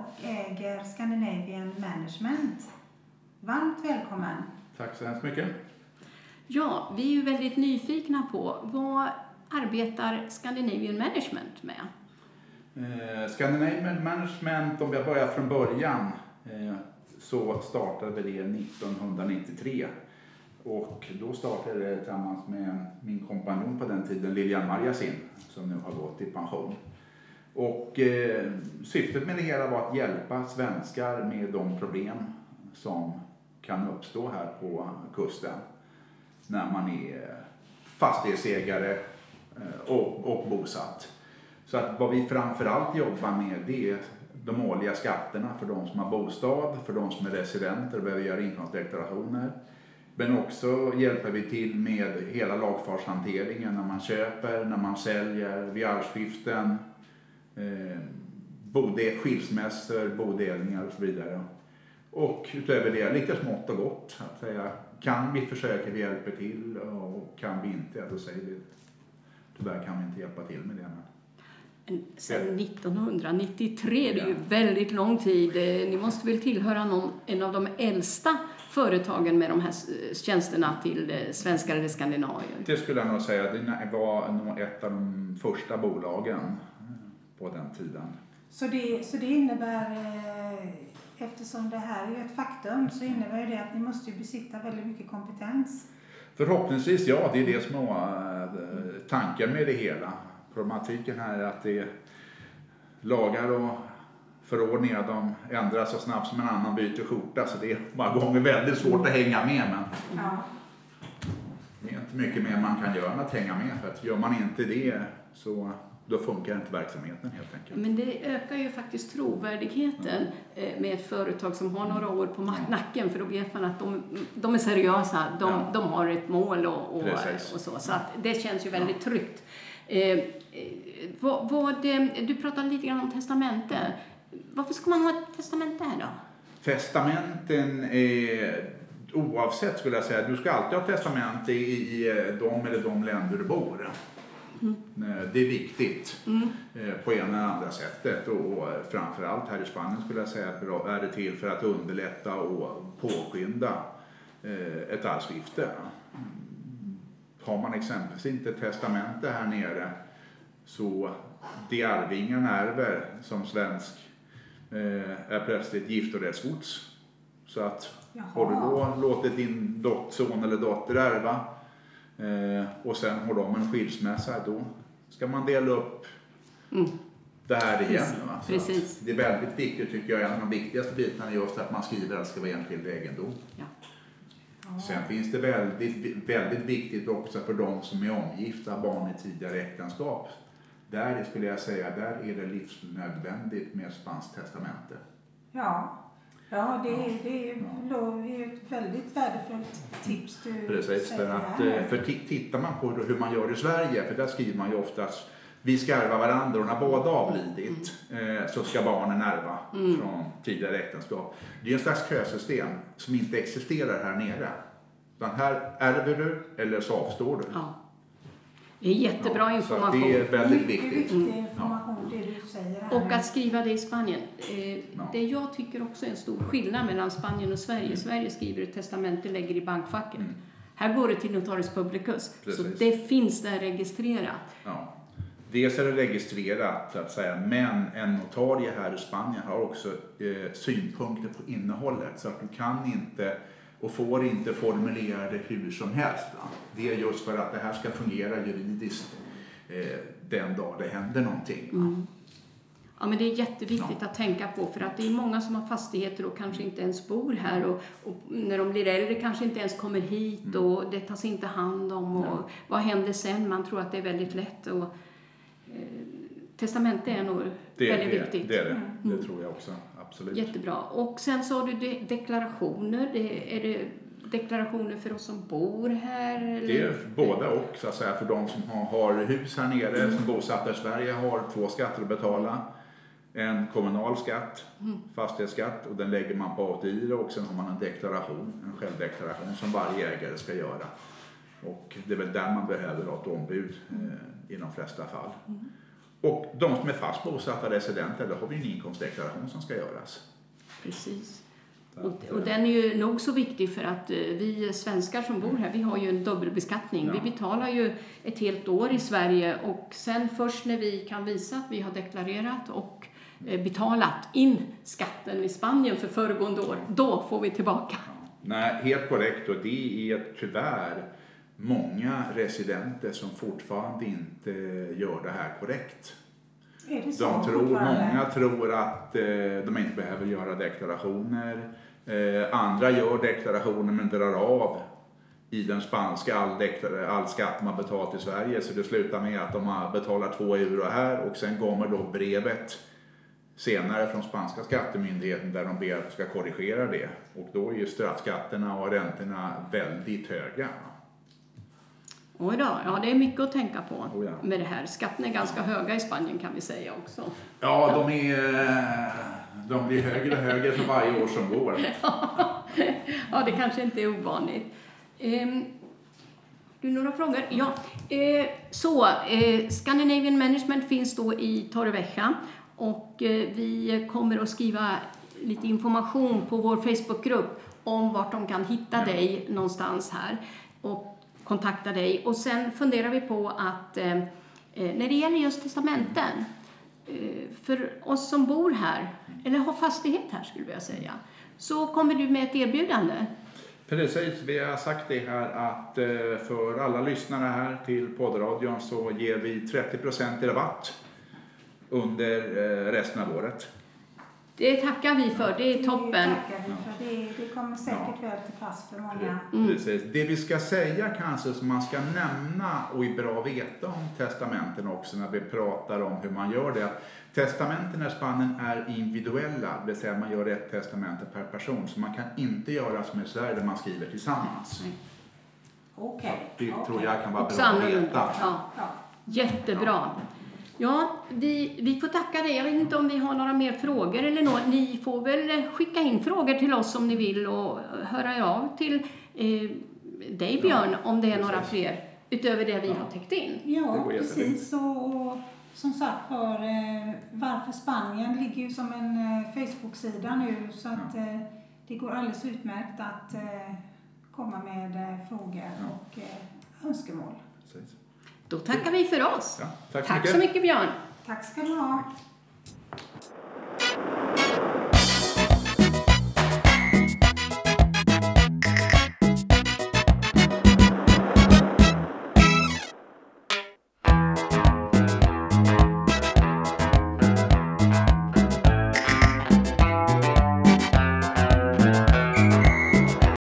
och äger Scandinavian Management. Varmt välkommen! Tack så hemskt mycket! Ja, vi är ju väldigt nyfikna på vad arbetar Scandinavian Management med? Eh, Scandinavian Management, om jag börjar från början, eh, så startade vi det 1993. Och då startade jag tillsammans med min kompanjon på den tiden, Lilian Marjasin, som nu har gått i pension. Och eh, syftet med det hela var att hjälpa svenskar med de problem som kan uppstå här på kusten när man är fastighetsägare eh, och, och bosatt. Så att vad vi framförallt jobbar med det är de årliga skatterna för de som har bostad, för de som är residenter och behöver göra inkomstdeklarationer. Men också hjälper vi till med hela lagfartshanteringen när man köper, när man säljer, vid arvsskiften, eh, bode, skilsmässor, bodelningar och så vidare. Och utöver det lite smått och gott. Att säga, kan vi försöker vi hjälper till och kan vi inte, då säger vi tyvärr kan vi inte hjälpa till med det. Men... Sen 1993, det är ju väldigt lång tid. Eh, ni måste väl tillhöra någon, en av de äldsta företagen med de här tjänsterna till eh, svenskar eller skandinavier? Det skulle jag nog säga. Det var nog ett av de första bolagen på den tiden. Så det, så det innebär eftersom det här är ett faktum så innebär det att ni måste besitta väldigt mycket kompetens. Förhoppningsvis ja, det är det som är eh, tanken med det hela. Problematiken här är att det är lagar och förordningar de ändras så snabbt som en annan byter skjorta så det är många gånger väldigt svårt att hänga med. Men ja. Det är inte mycket mer man kan göra än att hänga med för att gör man inte det så då funkar inte verksamheten helt enkelt. Men det ökar ju faktiskt trovärdigheten mm. med ett företag som har några år på nacken för då vet man att de, de är seriösa, de, ja. de har ett mål och, och, och, så. Så att det känns ju väldigt ja. tryggt. Eh, eh vad, vad, du pratade lite grann om testamente. Varför ska man ha ett testamente här då? Testamenten är oavsett skulle jag säga, du ska alltid ha testamente i de eller de länder du bor. Mm. Det är viktigt mm. Eh, på ena eller andra sättet och framförallt här i Spanien skulle jag säga är det till för att underlätta och påskynda eh, ett arvsskifte. Mm. Har man exempelvis inte testamente här nere så det arvingarna ärver som svensk är plötsligt giftorättsgods. Så att Jaha. har du då låtit din son eller dotter ärva Eh, och sen har de en skilsmässa, då ska man dela upp mm. det här igen. Precis. Det är väldigt viktigt tycker jag, en av de viktigaste bitarna är just att man skriver att det ska vara enskild egendom. Ja. Sen finns det väldigt, väldigt viktigt också för de som är omgifta, barn i tidigare äktenskap. Där skulle jag säga, där är det livsnödvändigt med spanskt testamente. Ja, Ja, det, är, det är ett väldigt värdefullt tips du Precis, för, att, eh, för tittar man på hur man gör i Sverige, för där skriver man ju oftast vi ska ärva varandra och när båda avlidit mm. så ska barnen ärva mm. från tidigare äktenskap. Det är en slags kösystem som inte existerar här nere. Utan här ärver du eller så avstår du. Ja. Det är jättebra ja, information. det är väldigt viktigt. Mycket viktig information, det du säger här. Och att skriva det i Spanien. Eh. Det jag tycker också är en stor skillnad mellan Spanien och Sverige. Mm. Sverige skriver ett testamente, lägger i bankfacket. Mm. Här går det till Notarius Publicus. Precis. Så det finns där registrerat. Ja. Dels är det registrerat, så att säga, men en notarie här i Spanien har också eh, synpunkter på innehållet. Så att du kan inte och får inte formulera det hur som helst. Va? Det är just för att det här ska fungera juridiskt eh, den dag det händer någonting. Mm. Ja, men det är jätteviktigt ja. att tänka på för att det är många som har fastigheter och kanske inte ens bor här och, och när de blir äldre kanske inte ens kommer hit mm. och det tas inte hand om och ja. vad händer sen? Man tror att det är väldigt lätt och eh, testamente är nog det, väldigt det, viktigt. Det är det, mm. det tror jag också absolut. Jättebra. Och sen har du de deklarationer. Det, är det deklarationer för oss som bor här? Eller? Det är både och. Så att säga. För de som har, har hus här nere, mm. som bosatta i Sverige, har två skatter att betala. En kommunal skatt, mm. fastighetsskatt, och den lägger man på ATI och sen har man en deklaration, en självdeklaration som varje ägare ska göra. Och det är väl där man behöver ha ett ombud eh, i de flesta fall. Mm. Och de som är fast bosatta residenter, då har vi en inkomstdeklaration som ska göras. Precis. Och, och, den är ju nog så viktig för att eh, vi svenskar som bor här, vi har ju en dubbelbeskattning. Ja. Vi betalar ju ett helt år i Sverige och sen först när vi kan visa att vi har deklarerat och eh, betalat in skatten i Spanien för föregående år, då får vi tillbaka. Ja. Nej, helt korrekt och det är tyvärr många residenter som fortfarande inte gör det här korrekt. De tror, många tror att eh, de inte behöver göra deklarationer. Eh, andra gör deklarationer men drar av i den spanska all, all skatt man betalat i Sverige. Så det slutar med att de har betalat två euro här och sen kommer då brevet senare från spanska skattemyndigheten där de ber att ska korrigera det. Och då är ju straffskatterna och räntorna väldigt höga. Oj då, ja det är mycket att tänka på oh ja. med det här. Skatterna är ganska höga i Spanien kan vi säga också. Ja, de, är, de blir högre och högre för varje år som går. ja, det kanske inte är ovanligt. Um, du, några frågor? Ja, eh, så eh, Scandinavian Management finns då i Torrevieja och eh, vi kommer att skriva lite information på vår Facebookgrupp om vart de kan hitta dig någonstans här. Och kontakta dig. Och sen funderar vi på att eh, eh, när det gäller just testamenten, eh, för oss som bor här, eller har fastighet här skulle jag säga, så kommer du med ett erbjudande. Precis, vi har sagt det här att eh, för alla lyssnare här till poddradion så ger vi 30 i rabatt under eh, resten av året. Det tackar vi för, det är toppen. Det tackar vi för, det, det kommer säkert ja. väl till pass för många. Mm. Precis. Det vi ska säga kanske som man ska nämna och är bra att veta om testamenten också när vi pratar om hur man gör det. Testamenten i Spanien är individuella, det vill säga man gör ett testamente per person. Så man kan inte göra som i Sverige där man skriver tillsammans. Okej. Okay. Det tror jag kan vara bra att veta. Ja. Jättebra. Ja, vi, vi får tacka dig. Jag vet inte om vi har några mer frågor eller något. Ni får väl skicka in frågor till oss om ni vill och höra av till eh, dig Björn ja, om det är precis. några fler utöver det vi ja. har täckt in. Ja, precis. Och, och som sagt var, eh, Varför Spanien ligger ju som en eh, Facebook-sida nu så att ja. eh, det går alldeles utmärkt att eh, komma med eh, frågor och önskemål. Precis. Då tackar vi för oss. Ja, tack, tack så mycket Björn. Tack ska du.